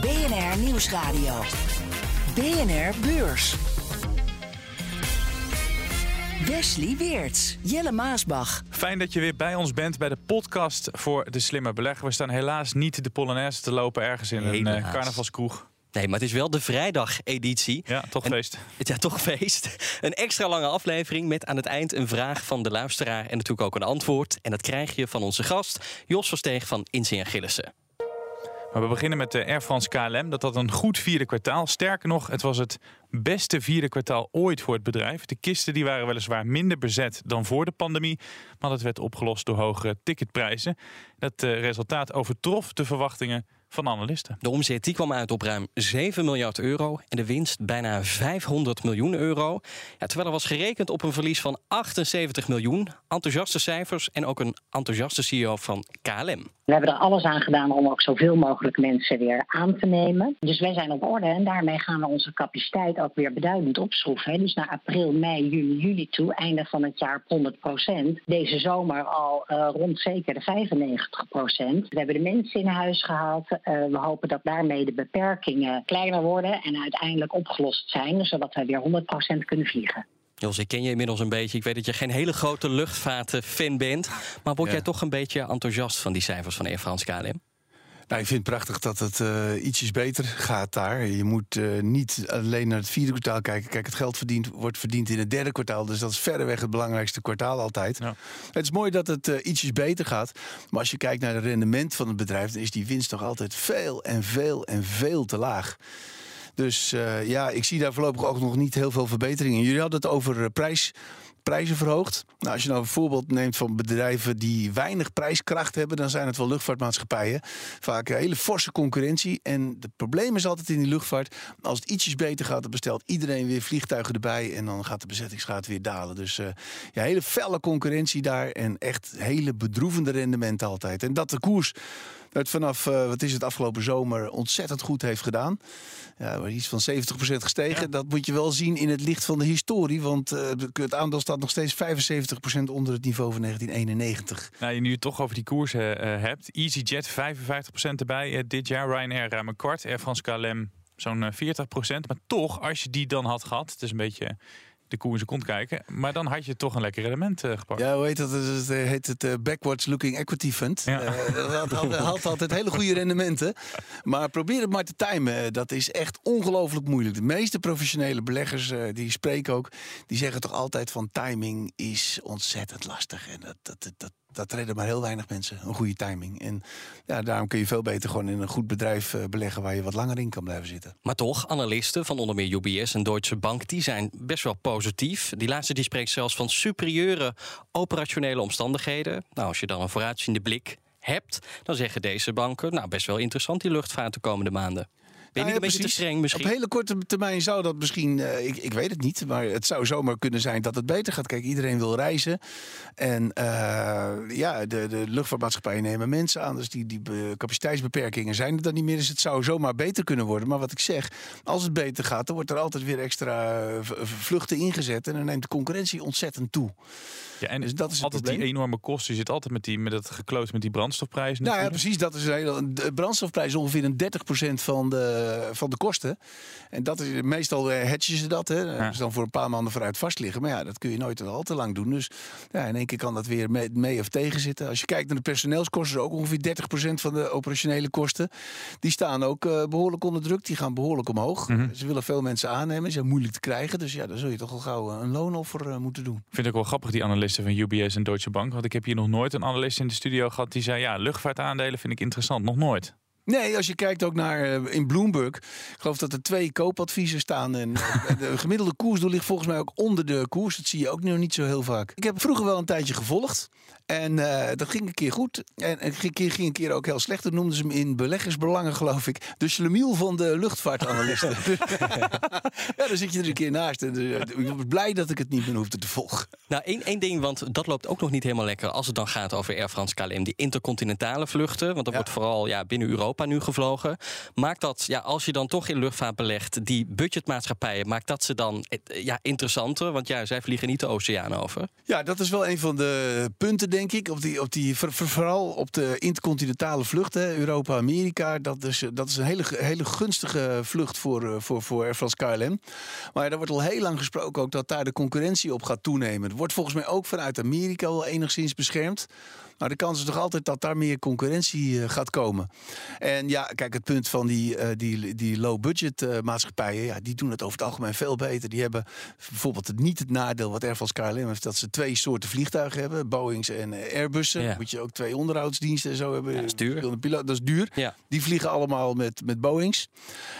BNR Nieuwsradio. BNR Beurs. Wesley Weerts, Jelle Maasbach. Fijn dat je weer bij ons bent bij de podcast voor de slimme belegger. We staan helaas niet de Polonaise te lopen ergens in een uh, Helaas. carnavalskroeg. Nee, maar het is wel de vrijdag-editie. Ja, toch En- feest. Ja, toch feest. Een extra lange aflevering met aan het eind een vraag van de luisteraar en natuurlijk ook een antwoord. En dat krijg je van onze gast Jos Versteeg van Inzien Gillissen. Maar we beginnen met de Air France KLM. Dat had een goed vierde kwartaal. Sterker nog, het was het beste vierde kwartaal ooit voor het bedrijf. De kisten die waren weliswaar minder bezet dan voor de pandemie. Maar dat werd opgelost door hogere ticketprijzen. Dat eh, resultaat overtrof de verwachtingen van analisten. De omzet die kwam uit op ruim 7 miljard euro en de winst bijna 500 miljoen euro. Ja, terwijl er was gerekend op een verlies van 78 miljoen. Enthousiaste cijfers en ook een enthousiaste CEO van KLM. We hebben er alles aan gedaan om ook zoveel mogelijk mensen weer aan te nemen. Dus wij zijn op orde en daarmee gaan we onze capaciteit ook weer beduidend opschroeven. Dus naar april, mei, juni, juli toe, einde van het jaar op 100% Deze zomer al eh, rond zeker de 95% We hebben de mensen in huis gehaald. Eh, we hopen dat daarmee de beperkingen kleiner worden en uiteindelijk opgelost zijn, zodat wij weer 100% kunnen vliegen. Jos, ik ken je inmiddels een beetje. Ik weet dat je geen hele grote luchtvaartfan bent. Maar word Ja. jij toch een beetje enthousiast van die cijfers van Air France KLM? Nou, ik vind het prachtig dat het eh, ietsjes beter gaat daar. Je moet eh, niet alleen naar het vierde kwartaal kijken. Kijk, het geld verdient, wordt verdiend in het derde kwartaal. Dus dat is verreweg het belangrijkste kwartaal altijd. Ja. Het is mooi dat het eh, ietsjes beter gaat. Maar als je kijkt naar het rendement van het bedrijf... dan is die winst toch altijd veel en veel en veel te laag. Dus eh, ja, ik zie daar voorlopig ook nog niet heel veel verbeteringen. Jullie hadden het over eh, prijs, prijzen verhoogd. Nou, als je nou een voorbeeld neemt van bedrijven die weinig prijskracht hebben, dan zijn het wel luchtvaartmaatschappijen. Vaak hele forse concurrentie. En het probleem is altijd in die luchtvaart, als het ietsjes beter gaat, dan bestelt iedereen weer vliegtuigen erbij en dan gaat de bezettingsgraad weer dalen. Dus eh, ja, hele felle concurrentie daar en echt hele bedroevende rendementen altijd. En dat de koers het vanaf, eh, wat is het, afgelopen zomer ontzettend goed heeft gedaan. Ja, iets van 70% gestegen. Dat moet je wel zien in het licht van de historie. Want eh, het aandeel staat nog steeds 75% onder het niveau van 1991. Nou, je nu het toch over die koersen eh, hebt. EasyJet 55% erbij dit jaar. Ryanair ruim een kwart. Air France KLM zo'n eh, 40%. Maar toch, als je die dan had gehad... Het is een beetje de koer in zijn kont kijken. Maar dan had je toch een lekker rendement eh, gepakt. Ja, hoe heet dat? Het heet het eh, Backwards Looking Equity Fund. Ja. Eh, dat haalt altijd hele goede rendementen. Maar probeer het maar te timen. Dat is echt ongelooflijk moeilijk. De meeste professionele beleggers eh, die spreken ook, die zeggen toch altijd van timing is ontzettend lastig. En dat, dat, dat, dat, dat redden maar heel weinig mensen, een goede timing. En ja, daarom kun je veel beter gewoon in een goed bedrijf eh, beleggen waar je wat langer in kan blijven zitten. Maar toch, analisten van onder meer UBS en Deutsche Bank... die zijn best wel positief. Die laatste die spreekt zelfs van superieure operationele omstandigheden. Nou, als je dan een vooruitziende blik hebt... dan zeggen deze banken, nou, best wel interessant die luchtvaart de komende maanden. Ben Nou ja, een beetje te streng misschien? Op hele korte termijn zou dat misschien, eh, ik, ik weet het niet, maar het zou zomaar kunnen zijn dat het beter gaat. Kijk, iedereen wil reizen. En eh, ja, de, de luchtvaartmaatschappijen nemen mensen aan. Dus die, die be- capaciteitsbeperkingen zijn er dan niet meer. Dus het zou zomaar beter kunnen worden. Maar wat ik zeg, als het beter gaat, dan wordt er altijd weer extra eh, vluchten ingezet. En dan neemt de concurrentie ontzettend toe. Ja, en Dus dat is altijd die enorme kosten. Je zit altijd met, die, met het gekloot met die brandstofprijzen. Nou ja, precies. Dat is een hele, de brandstofprijs is ongeveer een 30% van de, van de kosten. En dat is, meestal eh, hedgen ze dat. Hè. Ja. Dus dan voor een paar maanden vooruit vast liggen. Maar ja, dat kun je nooit al te lang doen. Dus ja, in één keer kan dat weer mee, mee of tegen zitten. Als je kijkt naar de personeelskosten, ook ongeveer 30% van de operationele kosten. Die staan ook eh, behoorlijk onder druk. Die gaan behoorlijk omhoog. Mhm. Ze willen veel mensen aannemen. Ze zijn moeilijk te krijgen. Dus ja, dan zul je toch al gauw eh, een loonoffer eh, moeten doen. Ik vind ook wel grappig, die van UBS en Deutsche Bank. Want ik heb hier nog nooit een analist in de studio gehad die zei... ja, luchtvaartaandelen vind ik interessant. Nog nooit. Nee, als je kijkt ook naar eh, in Bloomberg. Ik geloof dat er twee koopadviezen staan. En eh, de gemiddelde koersdoel ligt volgens mij ook onder de koers. Dat zie je ook nog niet zo heel vaak. Ik heb vroeger wel een tijdje gevolgd. En eh, dat ging een keer goed. En een keer ging een keer ook heel slecht. Dat noemden ze hem in beleggersbelangen, geloof ik. De slemiel van de luchtvaartanalisten. ja, dan zit je er een keer naast. En, ik ben blij dat ik het niet meer hoefde te volgen. Nou, één, één ding, want dat loopt ook nog niet helemaal lekker als het dan gaat over Air France KLM. Die intercontinentale vluchten, want Ja. wordt vooral ja, binnen Europa nu gevlogen. Maakt dat, ja, als je dan toch in luchtvaart belegt, die budgetmaatschappijen, maakt dat ze dan eh, ja, interessanter? Want ja, zij vliegen niet de oceaan over. Ja, dat is wel een van de punten, denk ik. Op die, op die, voor- voor- vooral op de intercontinentale vluchten, Europa-Amerika. Dat is, dat is een hele, hele gunstige vlucht voor, eh, voor, voor Air France KLM. Maar daar wordt al heel lang gesproken ook dat daar de concurrentie op gaat toenemen. Het wordt volgens mij ook vanuit Amerika wel enigszins beschermd. Maar de kans is toch altijd dat daar meer concurrentie eh, gaat komen. En ja, kijk, het punt van die, eh, die, die low-budget eh, maatschappijen, ja, die doen het over het algemeen veel beter. Die hebben bijvoorbeeld niet het nadeel wat Air France KLM heeft, dat ze twee soorten vliegtuigen hebben, Boeings en Airbussen. Ja. Moet je ook twee onderhoudsdiensten en zo hebben. Ja, dat is duur. Dat is duur. Ja. Die vliegen allemaal met, met Boeings.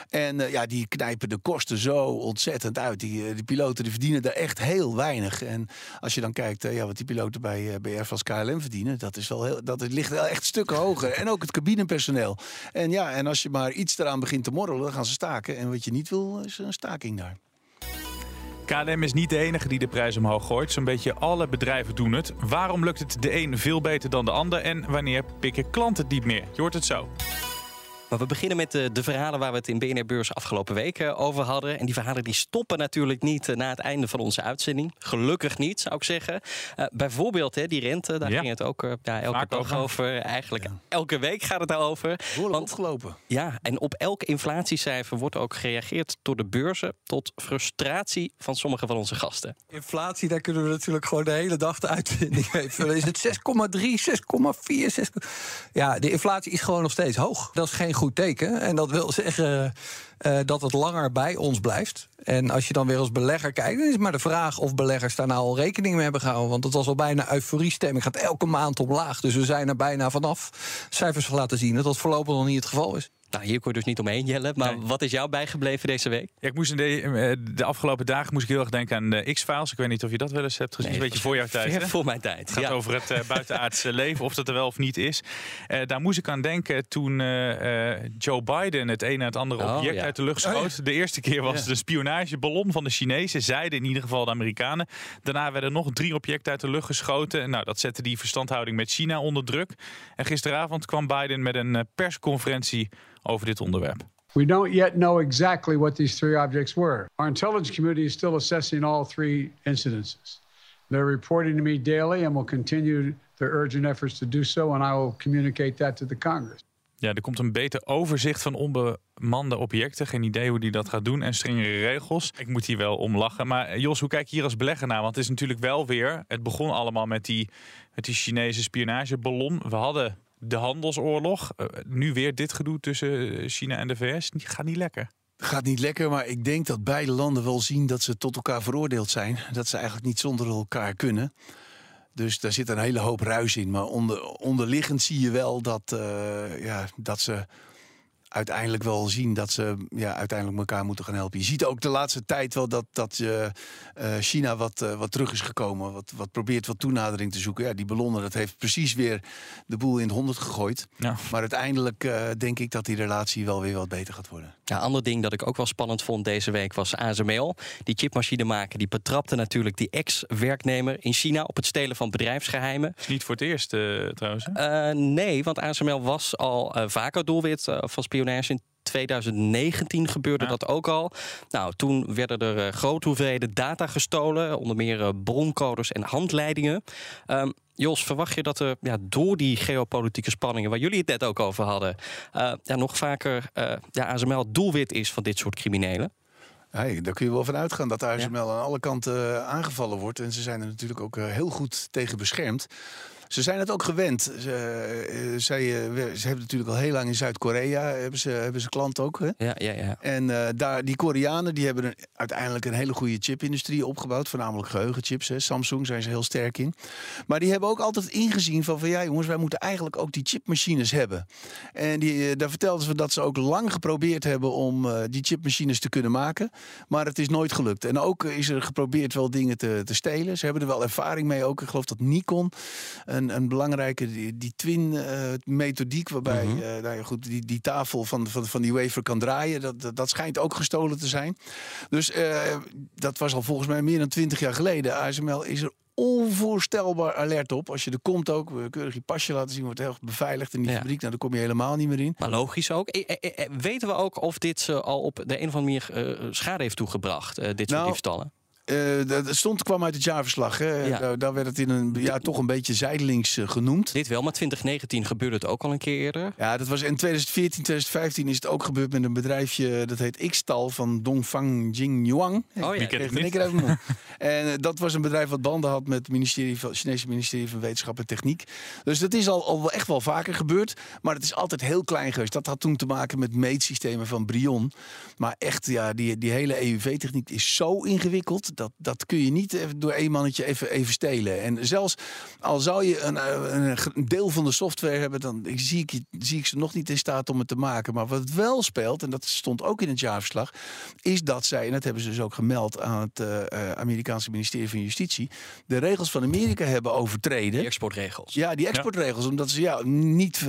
En ja, die knijpen de kosten zo ontzettend uit. Die, die piloten die verdienen daar echt heel weinig. En als je dan kijkt ja, wat die piloten bij, eh, bij Air France KLM verdienen, dat, is wel heel, dat ligt wel echt stukken hoger. En ook het cabinepersoneel. En ja, en als je maar iets eraan begint te morrelen, dan gaan ze staken. En wat je niet wil, is een staking daar. KLM is niet de enige die de prijs omhoog gooit. Zo'n beetje alle bedrijven doen het. Waarom lukt het de een veel beter dan de ander? En wanneer pikken klanten het niet meer? Je hoort het zo. Maar we beginnen met de, de verhalen waar we het in BNR Beurs afgelopen weken over hadden. En die verhalen die stoppen natuurlijk niet eh, na het einde van onze uitzending. Gelukkig niet, zou ik zeggen. Eh, bijvoorbeeld hè, die rente, daar Ja. ging het ook eh, ja, elke Vaak dag over. Eigenlijk elke week gaat het daarover. Behoorlijk Want opgelopen. ja, en op elk inflatiecijfer wordt ook gereageerd door de beurzen tot frustratie van sommige van onze gasten. Inflatie, daar kunnen we natuurlijk gewoon de hele dag de uitzending mee vullen. Is het 6,3, 6,4, 6... Ja, de inflatie is gewoon nog steeds hoog. Dat is geen goed teken. En dat wil zeggen eh, dat het langer bij ons blijft. En als je dan weer als belegger kijkt... dan is het maar de vraag of beleggers daar nou al rekening mee hebben gehouden. Want het was al bijna euforiestemming. Gaat elke maand omlaag. Dus we zijn er bijna vanaf. Cijfers laten zien dat dat voorlopig nog niet het geval is. Nou, hier kon je dus niet omheen, Jelle. Maar Nee. wat is jou bijgebleven deze week? Ja, ik moest in de, eh, de afgelopen dagen moest ik heel erg denken aan de X-Files. Ik weet niet of je dat wel eens hebt gezien. een beetje voor jouw tijd. Hè? voor mijn tijd. Het gaat ja. over het eh, buitenaardse leven, of dat er wel of niet is. Eh, daar moest ik aan denken toen Joe Biden het een en het andere Oh, object ja. uit de lucht schoot. De eerste keer was de spionageballon van de Chinezen, zeiden in ieder geval de Amerikanen. Daarna werden nog drie objecten uit de lucht geschoten. Nou, dat zette die verstandhouding met China onder druk. En gisteravond kwam Biden met een persconferentie over dit onderwerp. We don't yet know exactly what these three objects were. Our intelligence community is still assessing all three incidences. They're reporting to me daily and will continue their urgent efforts to do so, and I will communicate that to the Congress. Ja, er komt een beter overzicht van onbemande objecten. Geen idee hoe die dat gaat doen. En strengere regels. Ik moet hier wel om lachen. Maar eh, Jos, hoe kijk je hier als belegger naar? Want het is natuurlijk wel weer... Het begon allemaal met die, met die Chinese spionageballon. We hadden de handelsoorlog. Eh, nu weer dit gedoe tussen eh, China en de VS. Gaat niet lekker. Gaat niet lekker, maar ik denk dat beide landen wel zien dat ze tot elkaar veroordeeld zijn. Dat ze eigenlijk niet zonder elkaar kunnen. Dus daar zit een hele hoop ruis in. Maar onder, onderliggend zie je wel dat, eh, ja, dat ze uiteindelijk wel zien dat ze ja, uiteindelijk elkaar moeten gaan helpen. Je ziet ook de laatste tijd wel dat, dat eh, China wat, eh, wat terug is gekomen. Wat, wat probeert wat toenadering te zoeken. Ja, die ballonnen, dat heeft precies weer de boel in het honderd gegooid. Ja. Maar uiteindelijk eh, denk ik dat die relatie wel weer wat beter gaat worden. Ja, ander ding dat ik ook wel spannend vond deze week was ASML. Die chipmachine maken, die betrapte natuurlijk die ex-werknemer in China op het stelen van bedrijfsgeheimen. is niet voor het eerst trouwens. Eh, nee, want ASML was al eh, vaker doelwit eh, van spionage. In 2019 gebeurde Ja. dat ook al. Nou, toen werden er eh, grote hoeveelheden data gestolen, onder meer eh, broncodes en handleidingen. Ehm, Jos, verwacht je dat er ja, door die geopolitieke spanningen, waar jullie het net ook over hadden, eh, ja, nog vaker ja, ASML doelwit is van dit soort criminelen? Hey, daar kun je wel van uitgaan dat de ASML aan alle kanten aangevallen wordt. En ze zijn er natuurlijk ook heel goed tegen beschermd. Ze zijn het ook gewend. Ze, eh, zij, eh, ze hebben natuurlijk al heel lang in Zuid-Korea hebben ze, hebben ze klanten ook. Hè? Ja, ja, ja. En eh, daar, die Koreanen die hebben een, uiteindelijk een hele goede chipindustrie opgebouwd. Voornamelijk geheugenchips. Hè. Samsung zijn ze heel sterk in. Maar die hebben ook altijd ingezien van, van ja jongens, wij moeten eigenlijk ook die chipmachines hebben. En die, daar vertelden ze dat ze ook lang geprobeerd hebben om die chipmachines te kunnen maken. Maar het is nooit gelukt. En ook is er geprobeerd wel dingen te, te stelen. Ze hebben er wel ervaring mee ook. Ik geloof dat Nikon een, een belangrijke, die, die twin eh, methodiek, waarbij Mhm. eh, nou ja, goed, die, die tafel van, van, van die wafer kan draaien. Dat, dat, dat schijnt ook gestolen te zijn. Dus eh, dat was al volgens mij meer dan twintig jaar geleden. ASML is er onvoorstelbaar alert op. Als je er komt ook, keurig je pasje laten zien, wordt heel beveiligd in die Ja. fabriek. Nou, daar kom je helemaal niet meer in. Maar logisch ook. Weten we ook of dit ze al op de een of andere manier schade heeft toegebracht, eh, dit soort Nou, diefstallen? Eh, dat dat stond kwam uit het jaarverslag. Hè. Ja. Daar, daar werd het in een ja, toch een beetje zijdelings eh, genoemd. Dit wel, maar 2019 gebeurde het ook al een keer eerder. Ja, dat was in 2014, 2015 is het ook gebeurd met een bedrijfje dat heet Xtal van Dongfang Jingyuan. Oh ja. Wie kent het mond. En eh, dat was een bedrijf wat banden had met het ministerie van, Chinese ministerie van Wetenschap en Techniek. Dus dat is al, al echt wel vaker gebeurd. Maar het is altijd heel klein geweest. Dat had toen te maken met meetsystemen van Brion. Maar echt, ja, die, die hele EUV-techniek is zo ingewikkeld. Dat, dat kun je niet even door één mannetje even, even stelen. En zelfs al zou je een, eh, een, deel van de software hebben, dan zie ik, zie ik ze nog niet in staat om het te maken. Maar wat wel speelt, en dat stond ook in het jaarverslag, is dat zij, en dat hebben ze dus ook gemeld aan het eh, eh, Amerikaanse ministerie van Justitie, de regels van Amerika hebben overtreden. Die exportregels. Ja, die exportregels, omdat ze ja, niet,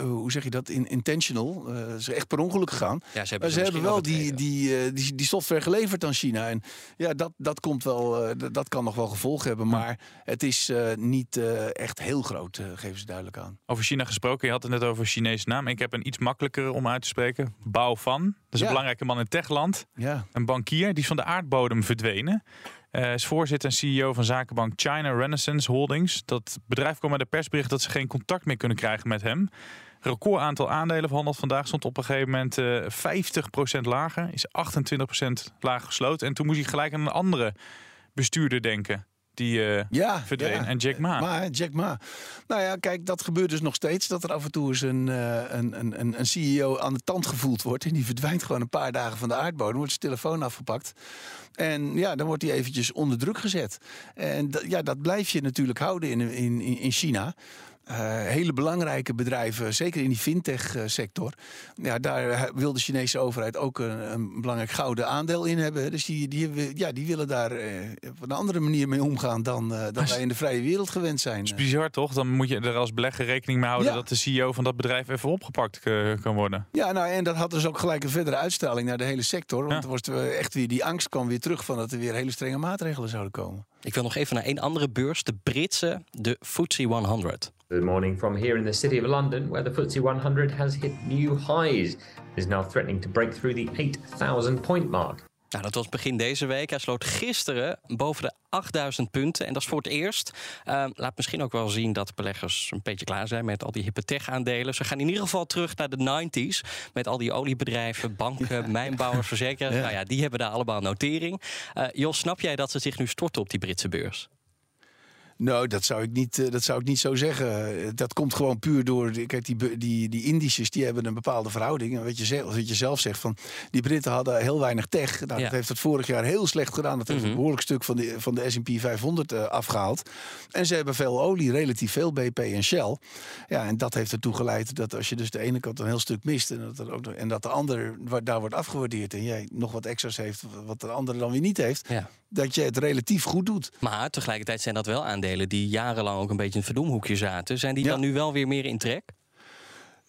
hoe zeg je dat, in, intentional, eh, ze echt per ongeluk gegaan. Ja, ze hebben Maar ze hebben wel die, die, eh, die, die software geleverd aan China. En ja, dat, dat, komt wel, eh, dat- kan nog wel gevolgen hebben. Maar het is eh, niet eh, echt heel groot, geven ze duidelijk aan. Over China gesproken, je had het net over Chinese naam. Ik heb een iets makkelijker om uit te spreken. Bao Fan. Dat is Ja. een belangrijke man in techland. Ja. Een bankier, die is van de aardbodem verdwenen. Eh is voorzitter en CEO van zakenbank China Renaissance Holdings. Dat bedrijf kwam met de persbericht dat ze geen contact meer kunnen krijgen met hem. Record aantal aandelen verhandeld vandaag stond op een gegeven moment eh 50% lager. Is 28% lager gesloten. En toen moest hij gelijk aan een andere bestuurder denken. Die eh Ja, verdween. ja. En Jack Ma. Ma, Jack Ma. Nou ja, kijk, dat gebeurt dus nog steeds. Dat er af en toe eens een, eh, een, een, een, CEO aan de tand gevoeld wordt. En die verdwijnt gewoon een paar dagen van de aardbodem. Wordt zijn telefoon afgepakt. En ja, dan wordt hij eventjes onder druk gezet. En ja, dat blijf je natuurlijk houden in, in in China. Eh, hele belangrijke bedrijven, zeker in die fintech-sector. Ja, daar eh, wil de Chinese overheid ook een, een belangrijk gouden aandeel in hebben. Dus die, die, ja, die willen daar eh, op een andere manier mee omgaan dan, eh, dan wij in de vrije wereld gewend zijn. Dat is bizar toch? Dan moet je er als belegger rekening mee houden Ja. dat de CEO van dat bedrijf even opgepakt eh, kan worden. Ja, nou en dat had dus ook gelijk een verdere uitstraling naar de hele sector. Want Ja. er was eh, echt weer die angst kwam weer terug van dat er weer hele strenge maatregelen zouden komen. Ik wil nog even naar een andere beurs, de Britse, de FTSE 100. Good morning from here in the city of London, where the FTSE 100 has hit new highs. It is now threatening to break through the 8,000 point mark. Nou, dat was begin deze week. Hij sloot gisteren boven de 8000 punten. En dat is voor het eerst. Eh, laat misschien ook wel zien dat beleggers een beetje klaar zijn met al die hippe tech-aandelen. Ze gaan in ieder geval terug naar de 90s. Met al die oliebedrijven, banken, mijnbouwers, verzekeraars. Nou ja, die hebben daar allemaal notering. Eh, Jos, snap jij dat ze zich nu storten op die Britse beurs? Nou, dat zou ik niet, eh, dat zou ik niet zo zeggen. Eh, Dat komt gewoon puur door. Kijk, die, die, die die hebben een bepaalde verhouding. En wat je, zelf, wat je zelf zegt, van die Britten hadden heel weinig tech. Nou, Ja. Dat heeft het vorig jaar heel slecht gedaan. Dat heeft Mhm. een behoorlijk stuk van de, van de SP 500 eh, afgehaald. En ze hebben veel olie, relatief veel BP en Shell. Ja, en dat heeft ertoe geleid dat als je dus de ene kant een heel stuk mist. En dat, er ook, en dat de ander daar wordt afgewaardeerd. En jij nog wat extra's heeft, wat de andere dan weer niet heeft. Ja. Dat je het relatief goed doet. Maar tegelijkertijd zijn dat wel aandelen die jarenlang ook een beetje in het verdomhoekje zaten. Zijn die Ja. dan nu wel weer meer in trek?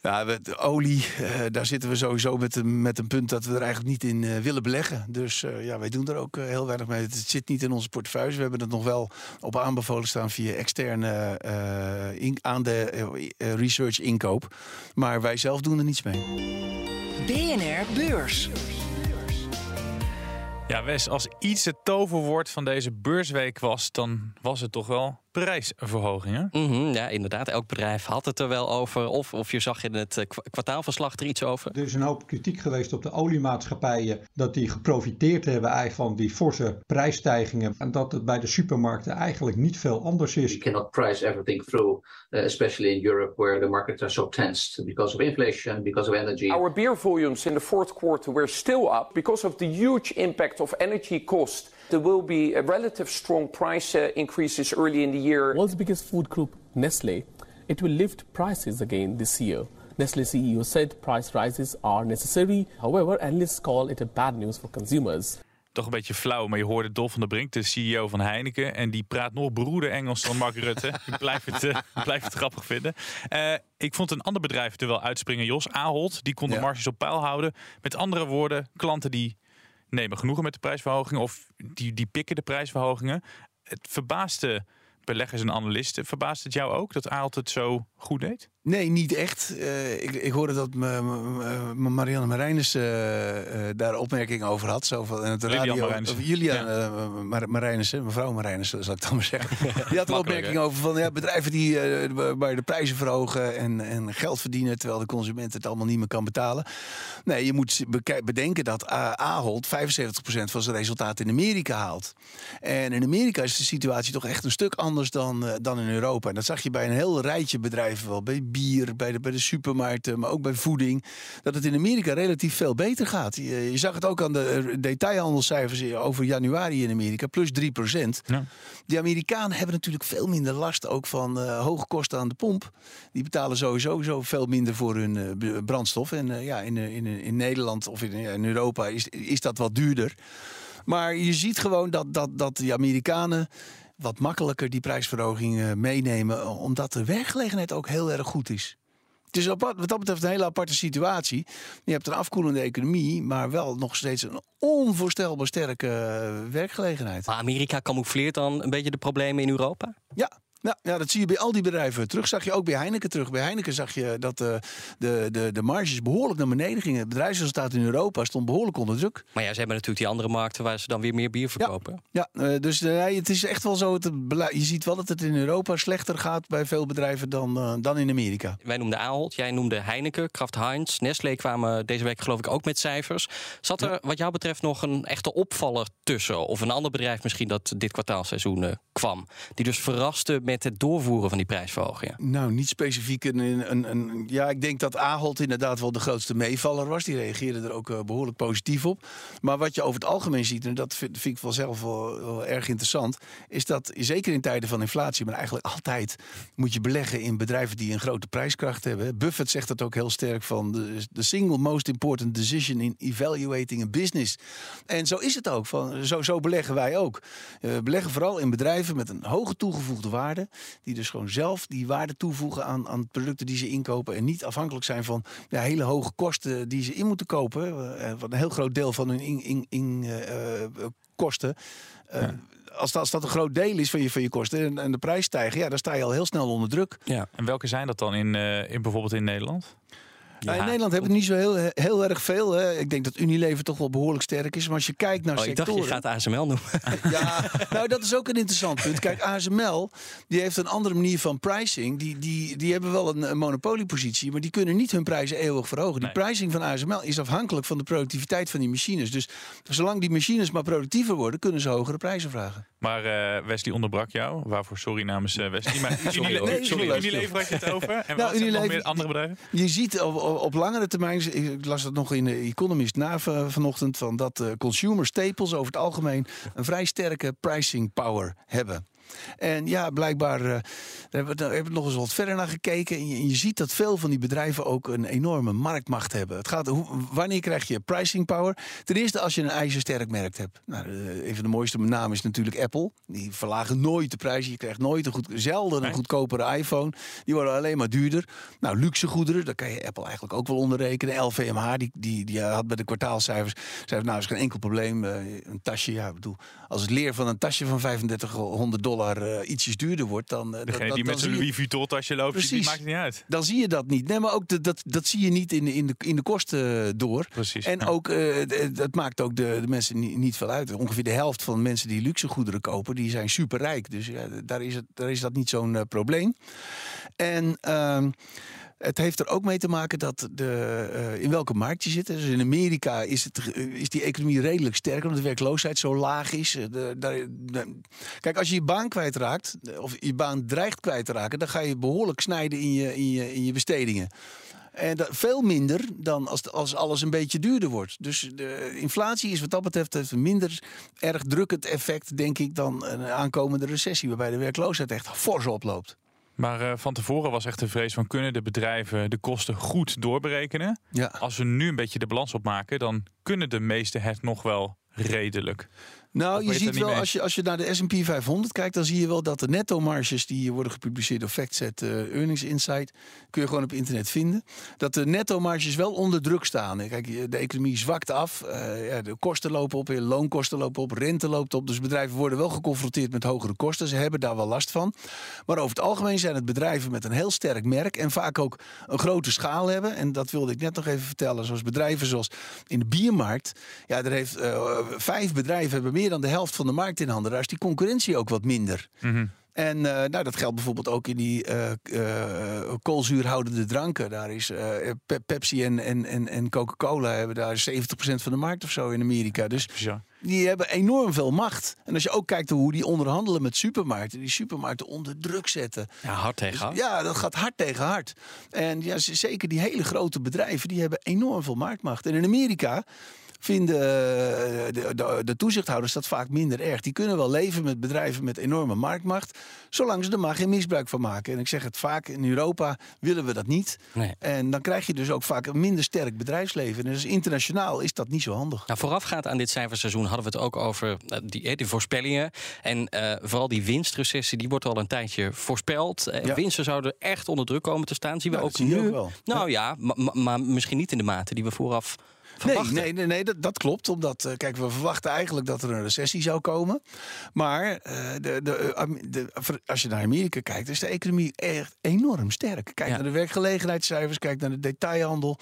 Ja, we- de olie, eh, daar zitten we sowieso met, een- met een punt dat we er eigenlijk niet in eh, willen beleggen. Dus eh, ja, wij doen er ook heel weinig mee. Het zit niet in onze portefeuille. We hebben het nog wel op aanbevolen staan via externe eh in, aan de eh, research inkoop. Maar wij zelf doen er niets mee. BNR Beurs. Ja, Wes, als iets het toverwoord van deze beursweek was, dan was het toch wel prijsverhogingen. Mhm, ja, inderdaad. Elk bedrijf had het er wel over. Of, of je zag in het eh, kwa- kwartaalverslag er iets over. Er is een hoop kritiek geweest op de oliemaatschappijen dat die geprofiteerd hebben eigenlijk van die forse prijsstijgingen en dat het bij de supermarkten eigenlijk niet veel anders is. You cannot price everything through, uh, especially in Europe where the markets are so tensed because of inflation, because of energy. Our beer volumes in the fourth quarter were still up because of the huge impact of energy cost. There will be a relative strong price uh, increases early in the year. World's biggest food group, Nestle, it will lift prices again this year. Nestle CEO said price rises are necessary. However, analysts call it a bad news for consumers. Toch een beetje flauw, maar je hoorde Dolf van der Brink, de CEO van Heineken. En die praat nog beroerde Engels dan Mark Rutte. ik blijf het, eh, ik blijf het grappig vinden. Eh, ik vond een ander bedrijf er wel uitspringen, Jos. Ahold, die kon de Ja. marges op peil houden. Met andere woorden, klanten die nemen genoegen met de prijsverhogingen... of die, die pikken de prijsverhogingen. Het verbaasde beleggers en analisten. Verbaast het jou ook dat Ahold het zo goed deed? Nee, niet echt. Eh, ik, ik hoorde dat Marianne Marijnis eh, eh, daar opmerkingen over had. Zo van, het radio, Marijnissen. of Julia Ja. Mar- Marijnissen, mevrouw Marijnissen, zal ik dan maar zeggen. Die had een opmerking hè? over van ja, bedrijven die waar de prijzen verhogen en, en geld verdienen terwijl de consument het allemaal niet meer kan betalen. Nee, je moet bedenken dat Ahold 75% van zijn resultaat in Amerika haalt. En in Amerika is de situatie toch echt een stuk anders dan, dan in Europa. En dat zag je bij een heel rijtje bedrijven wel. Bij bier, bij de, bij de supermarkten, maar ook bij voeding. Dat het in Amerika relatief veel beter gaat. Je, je zag het ook aan de eh, detailhandelscijfers over januari in Amerika. Plus 3%. Ja. Die Amerikanen hebben natuurlijk veel minder last ook van eh, hoge kosten aan de pomp. Die betalen sowieso zo veel minder voor hun eh, brandstof. En eh, ja, in, eh, in, in Nederland of in, in Europa is, is dat wat duurder. Maar je ziet gewoon dat, dat, dat die Amerikanen wat makkelijker die prijsverhoging eh, meenemen. Omdat de werkgelegenheid ook heel erg goed is. Het is apart, wat dat betreft een hele aparte situatie. Je hebt een afkoelende economie, maar wel nog steeds een onvoorstelbaar sterke eh, werkgelegenheid. Maar Amerika camoufleert dan een beetje de problemen in Europa? Ja. Ja, ja, dat zie je bij al die bedrijven terug. Zag je ook bij Heineken terug. Bij Heineken zag je dat eh, de, de, de marges behoorlijk naar beneden gingen. Het bedrijfsresultaat in Europa stond behoorlijk onder druk. Maar ja, ze hebben natuurlijk die andere markten waar ze dan weer meer bier verkopen. Ja, eh, dus eh, het is echt wel zo. Het je ziet wel dat het in Europa slechter gaat bij veel bedrijven dan, dan in Amerika. Wij noemden Ahold, jij noemde Heineken, Kraft Heinz, Nestlé kwamen deze week geloof ik ook met cijfers. Zat er wat jou betreft nog een echte opvaller tussen? Of een ander bedrijf misschien dat dit kwartaalseizoen kwam? Die dus verraste met het doorvoeren van die prijsverhogingen. Nou, niet specifiek een, een, een. Ja, ik denk dat Ahold inderdaad wel de grootste meevaller was. Die reageerde er ook eh, behoorlijk positief op. Maar wat je over het algemeen ziet, en dat vind, ik wel zelf wel, erg interessant, is dat zeker in tijden van inflatie, maar eigenlijk altijd moet je beleggen in bedrijven die een grote prijskracht hebben. Buffett zegt dat ook heel sterk van de, the single most important decision in evaluating a business. En zo is het ook. Van, zo, zo beleggen wij ook. We beleggen vooral in bedrijven met een hoge toegevoegde waarde. Die dus gewoon zelf die waarde toevoegen aan, aan producten die ze inkopen. En niet afhankelijk zijn van ja, hele hoge kosten die ze in moeten kopen. Eh, wat een heel groot deel van hun in, in, in, eh, eh, kosten. Eh, als, dat, als dat een groot deel is van je, van je kosten en, en de prijs stijgen, ja, dan sta je al heel snel onder druk. Ja. En welke zijn dat dan in, eh, in bijvoorbeeld in Nederland? Nou, in Nederland hebben we niet zo heel, heel erg veel. Hè. Ik denk dat Unilever toch wel behoorlijk sterk is. Maar als je kijkt naar Oh, ik dacht, sectoren... je gaat ASML noemen. Ja, nou dat is ook een interessant punt. Kijk, ASML die heeft een andere manier van pricing. Die, die, die hebben wel een, een monopoliepositie, maar die kunnen niet hun prijzen eeuwig verhogen. Die pricing van ASML is afhankelijk van de productiviteit van die machines. Dus zolang die machines maar productiever worden, kunnen ze hogere prijzen vragen. Maar eh, Wesley onderbrak jou. Waarvoor sorry namens eh, Wesley. Maar Sorry, Unile- hoor. Nee, sorry, Unilever. Unilever had je het over. En Nou, wat zijn nog Unilever- meer andere bedrijven? Je ziet op, op, langere termijn, ik las dat nog in de Economist na van- vanochtend, van dat eh, consumer staples over het algemeen een vrij sterke pricing power hebben. En ja, blijkbaar daar hebben we, nog eens wat verder naar gekeken. En je, en je ziet dat veel van die bedrijven ook een enorme marktmacht hebben. Het gaat, hoe, wanneer krijg je pricing power? Ten eerste als je een ijzersterk merk hebt. Nou, eh, een van de mooiste namen is natuurlijk Apple. Die verlagen nooit de prijs. Je krijgt nooit een goed, zelden een goedkopere iPhone. Die worden alleen maar duurder. Nou, luxe goederen, daar kan je Apple eigenlijk ook wel onder rekenen. LVMH, die, die, die had bij de kwartaalcijfers, zei nou is geen enkel probleem. eh, een tasje, ja, ik bedoel, als het leer van een tasje van 3500 dollar dollar uh, ietsjes duurder wordt, dan... Uh, Degene dat, die met zijn Louis Vuitton tasje loopt, Precies. die maakt het niet uit. Dan zie je dat niet. Nee, maar ook de, dat, dat zie je niet in de, in de, in de kosten door. Precies. En ook, dat maakt ook de, de mensen niet, niet veel uit. Ongeveer de helft van de mensen die luxegoederen kopen, die zijn superrijk. Dus daar, is het, daar is dat niet zo'n probleem. En... Het heeft er ook mee te maken dat de, uh, in welke markt je zit. Dus in Amerika is, het, is die economie redelijk sterk, omdat de werkloosheid zo laag is. De, daar, kijk, als je je baan kwijtraakt, of je baan dreigt kwijt te raken, dan ga je behoorlijk snijden in je, in je, in je bestedingen. En dat, veel minder dan als, als alles een beetje duurder wordt. Dus de inflatie is wat dat betreft een minder erg drukkend effect, denk ik, dan een aankomende recessie, waarbij de werkloosheid echt fors oploopt. Maar uh, van tevoren was echt de vrees van kunnen de bedrijven de kosten goed doorberekenen. Ja. Als we nu een beetje de balans opmaken, dan kunnen de meesten het nog wel redelijk. Nou, je ziet wel, als je, als je naar de S&P 500 kijkt, dan zie je wel dat de netto-marges die worden gepubliceerd door FactSet uh, Earnings Insight, kun je gewoon op internet vinden, dat de netto-marges wel onder druk staan. Kijk, de economie zwakt af, uh, ja, de kosten lopen op, loonkosten lopen op, rente loopt op. Dus bedrijven worden wel geconfronteerd met hogere kosten. Ze hebben daar wel last van. Maar over het algemeen zijn het bedrijven met een heel sterk merk en vaak ook een grote schaal hebben. En dat wilde ik net nog even vertellen. Zoals bedrijven zoals in de biermarkt. Ja, er heeft uh, vijf bedrijven hebben meer dan de helft van de markt in handen. Daar is die concurrentie ook wat minder. Mhm. En uh, nou, dat geldt bijvoorbeeld ook in die uh, uh, koolzuurhoudende dranken. Daar is Pe Pepsi en, en, en, en Coca-Cola hebben daar 70% van de markt of zo in Amerika. Dus ja. die hebben enorm veel macht. En als je ook kijkt hoe die onderhandelen met supermarkten, die supermarkten onder druk zetten. Ja, hard tegen dus hard. ja, dat gaat hard tegen hard. En ja, zeker die hele grote bedrijven, die hebben enorm veel marktmacht. En in Amerika vinden de, de, de, toezichthouders dat vaak minder erg. Die kunnen wel leven met bedrijven met enorme marktmacht, zolang ze er maar geen misbruik van maken. En ik zeg het vaak, in Europa willen we dat niet. Nee. En dan krijg je dus ook vaak een minder sterk bedrijfsleven. En dus internationaal is dat niet zo handig. Nou, voorafgaand aan dit cijferseizoen hadden we het ook over die, die voorspellingen. En uh, vooral die winstrecessie, die wordt al een tijdje voorspeld. Ja. Winsten zouden echt onder druk komen te staan. Zien we ja, ook nu. Ook wel. Nou ja, ja maar misschien niet in de mate die we vooraf Nee, nee, nee, nee, dat, dat klopt. Omdat, uh, kijk, we verwachten eigenlijk dat er een recessie zou komen. Maar uh, de, de, de, als je naar Amerika kijkt, is de economie echt enorm sterk. Kijk Ja. naar de werkgelegenheidscijfers, kijk naar de detailhandel.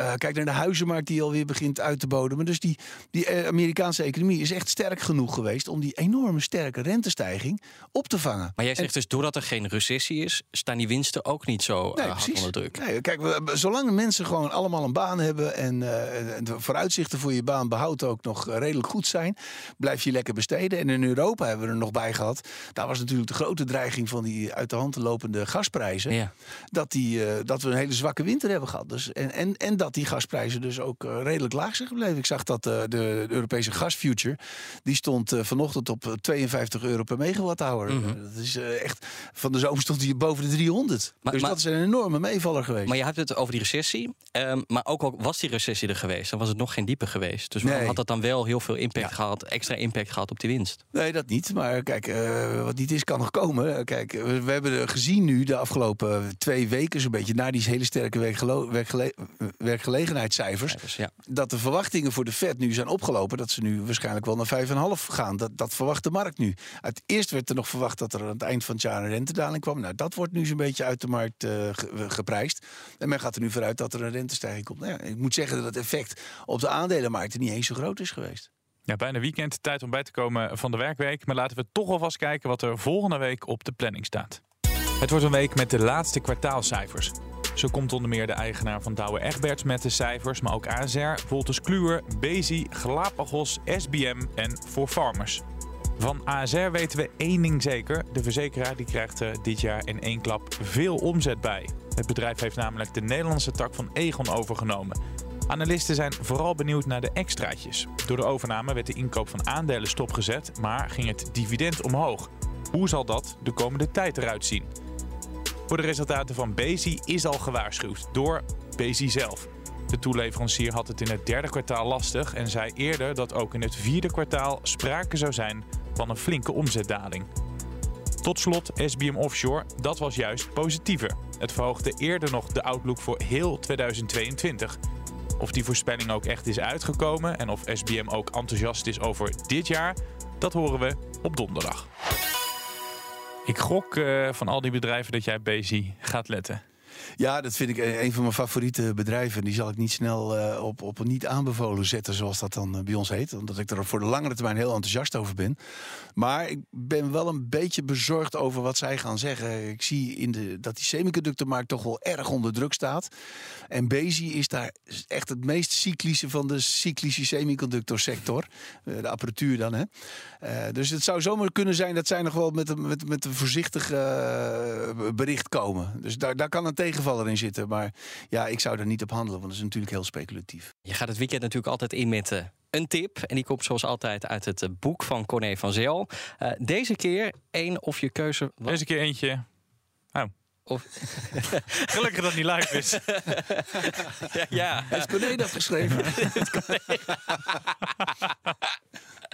uh, kijk naar de huizenmarkt die alweer begint uit te bodemen. Dus die, die Amerikaanse economie is echt sterk genoeg geweest om die enorme sterke rentestijging op te vangen. Maar jij zegt dus, doordat er geen recessie is, staan die winsten ook niet zo Nee, hard onder druk. Nee, kijk, we, zolang mensen gewoon allemaal een baan hebben en de vooruitzichten voor je baan behoud ook nog eh, redelijk goed zijn, blijf je lekker besteden. En in Europa hebben we er nog bij gehad. Daar was natuurlijk de grote dreiging van die uit de hand lopende gasprijzen. Ja. Dat, die, uh, dat we een hele zwakke winter hebben gehad. Dus, en, en, en dat die gasprijzen dus ook uh, redelijk laag zijn gebleven. Ik zag dat uh, de, Europese gasfuture, die stond vanochtend op 52 euro per megawatt-hour. Mhm. Dat is echt, van de zomer stond hij boven de 300. Maar- dus maar- dat is een enorme meevaller geweest. Maar je hebt het over die recessie. ehm, maar ook al was die recessie er geweest, dan was het nog geen diepe geweest. Dus waarom Nee. had dat dan wel heel veel impact gehad, extra impact gehad op die winst? Nee, dat niet. Maar kijk, eh, wat niet is, kan nog komen. Kijk, we, we hebben gezien nu de afgelopen twee weken, zo'n beetje na die hele sterke werkgele- werkgelegenheidscijfers, Cijfers, ja. dat de verwachtingen voor de Fed nu zijn opgelopen. Dat ze nu waarschijnlijk wel naar 5,5 gaan. Dat, dat verwacht de markt nu. Uit eerst werd er nog verwacht dat er aan het eind van het jaar een rentedaling kwam. Nou, dat wordt nu zo'n beetje uit de markt eh, ge- geprijsd. En men gaat er nu vanuit dat er een rentestijging komt. Nou ja, ik moet zeggen dat het effect op de aandelenmarkten niet eens zo groot is geweest. Ja, bijna weekend. Tijd om bij te komen van de werkweek. Maar laten we toch alvast kijken wat er volgende week op de planning staat. Het wordt een week met de laatste kwartaalcijfers. Zo komt onder meer de eigenaar van Douwe Egberts met de cijfers, maar ook ASR, Wolters Kluwer, Bezi, Galapagos, SBM en For Farmers. Van ASR weten we één ding zeker. De verzekeraar die krijgt er dit jaar in één klap veel omzet bij. Het bedrijf heeft namelijk de Nederlandse tak van Egon overgenomen. Analisten zijn vooral benieuwd naar de extraatjes. Door de overname werd de inkoop van aandelen stopgezet, maar ging het dividend omhoog. Hoe zal dat de komende tijd eruit zien? Voor de resultaten van Bezi is al gewaarschuwd door Bezi zelf. De toeleverancier had het in het derde kwartaal lastig en zei eerder dat ook in het vierde kwartaal sprake zou zijn van een flinke omzetdaling. Tot slot SBM Offshore, dat was juist positiever. Het verhoogde eerder nog de outlook voor heel 2022. Of die voorspelling ook echt is uitgekomen en of SBM ook enthousiast is over dit jaar, dat horen we op donderdag. Ik gok uh, van al die bedrijven dat jij Bezi gaat letten. Ja, dat vind ik een van mijn favoriete bedrijven. Die zal ik niet snel uh, op, op niet aanbevolen zetten, zoals dat dan bij ons heet. Omdat ik er voor de langere termijn heel enthousiast over ben. Maar ik ben wel een beetje bezorgd over wat zij gaan zeggen. Ik zie in de, dat die semiconductormarkt toch wel erg onder druk staat. En Bezi is daar echt het meest cyclische van de cyclische semiconductorsector. De apparatuur dan, hè. Dus het zou zomaar kunnen zijn dat zij nog wel met een, met, met een voorzichtig bericht komen. Dus daar, daar kan een tegenvaller in zitten. Maar ja, ik zou er niet op handelen, want dat is natuurlijk heel speculatief. Je gaat het weekend natuurlijk altijd in met uh, een tip. En die komt zoals altijd uit het uh, boek van Corné van Zel. Uh, deze keer één of je keuze... Wat? Deze keer eentje... Oh. Of... Gelukkig dat het niet live is. ja, ja. Heeft Corné dat geschreven?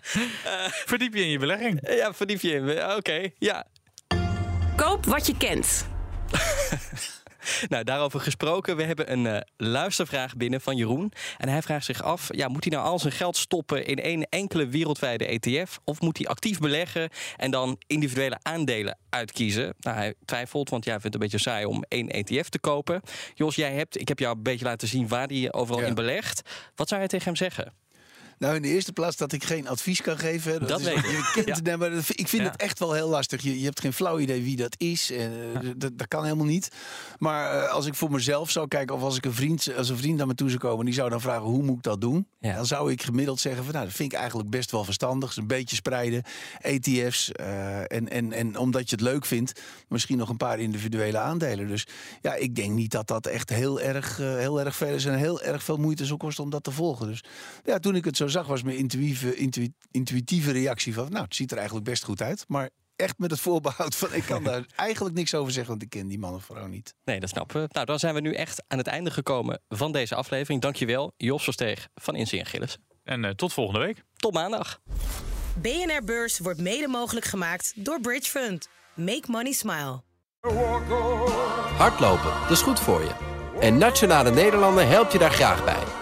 verdiep je in je belegging? Ja, verdiep je in. Oké, okay, ja. Koop wat je kent. nou, daarover gesproken. We hebben een uh, luistervraag binnen van Jeroen. En hij vraagt zich af: ja, moet hij nou al zijn geld stoppen in één enkele wereldwijde ETF? Of moet hij actief beleggen en dan individuele aandelen uitkiezen? Nou, hij twijfelt, want jij vindt het een beetje saai om één ETF te kopen. Jos, jij hebt, ik heb jou een beetje laten zien waar hij overal in belegt. Wat zou je tegen hem zeggen? Nou, in de eerste plaats dat ik geen advies kan geven. Dat, dat is, weet ik. Je kent, ja. maar ik vind het echt wel heel lastig. Je, je hebt geen flauw idee wie dat is. En, uh, dat, dat, kan helemaal niet. Maar uh, als ik voor mezelf zou kijken, of als ik een vriend, als een vriend naar me toe zou komen, die zou dan vragen hoe moet ik dat doen? Dan zou ik gemiddeld zeggen van nou, dat vind ik eigenlijk best wel verstandig. Dus een beetje spreiden. ETF's. Uh, en, en, en omdat je het leuk vindt, misschien nog een paar individuele aandelen. Dus ja, ik denk niet dat dat echt heel erg, heel erg veel is en heel erg veel moeite zou kosten om dat te volgen. Dus ja, toen ik het zo zag, was mijn intuïtieve, intuï, intuïtieve reactie van... nou, het ziet er eigenlijk best goed uit, maar echt met het voorbehoud van... ik kan daar eigenlijk niks over zeggen, want ik ken die man of vrouw niet. Nee, dat snappen we. Nou, dan zijn we nu echt aan het einde gekomen van deze aflevering. Dankjewel, Jos Versteeg van Inzien Gillis. En uh, tot volgende week. Tot maandag. BNR Beurs wordt mede mogelijk gemaakt door Bridge Fund. Make money smile. Hardlopen, dat is goed voor je. En Nationale Nederlanden helpt je daar graag bij.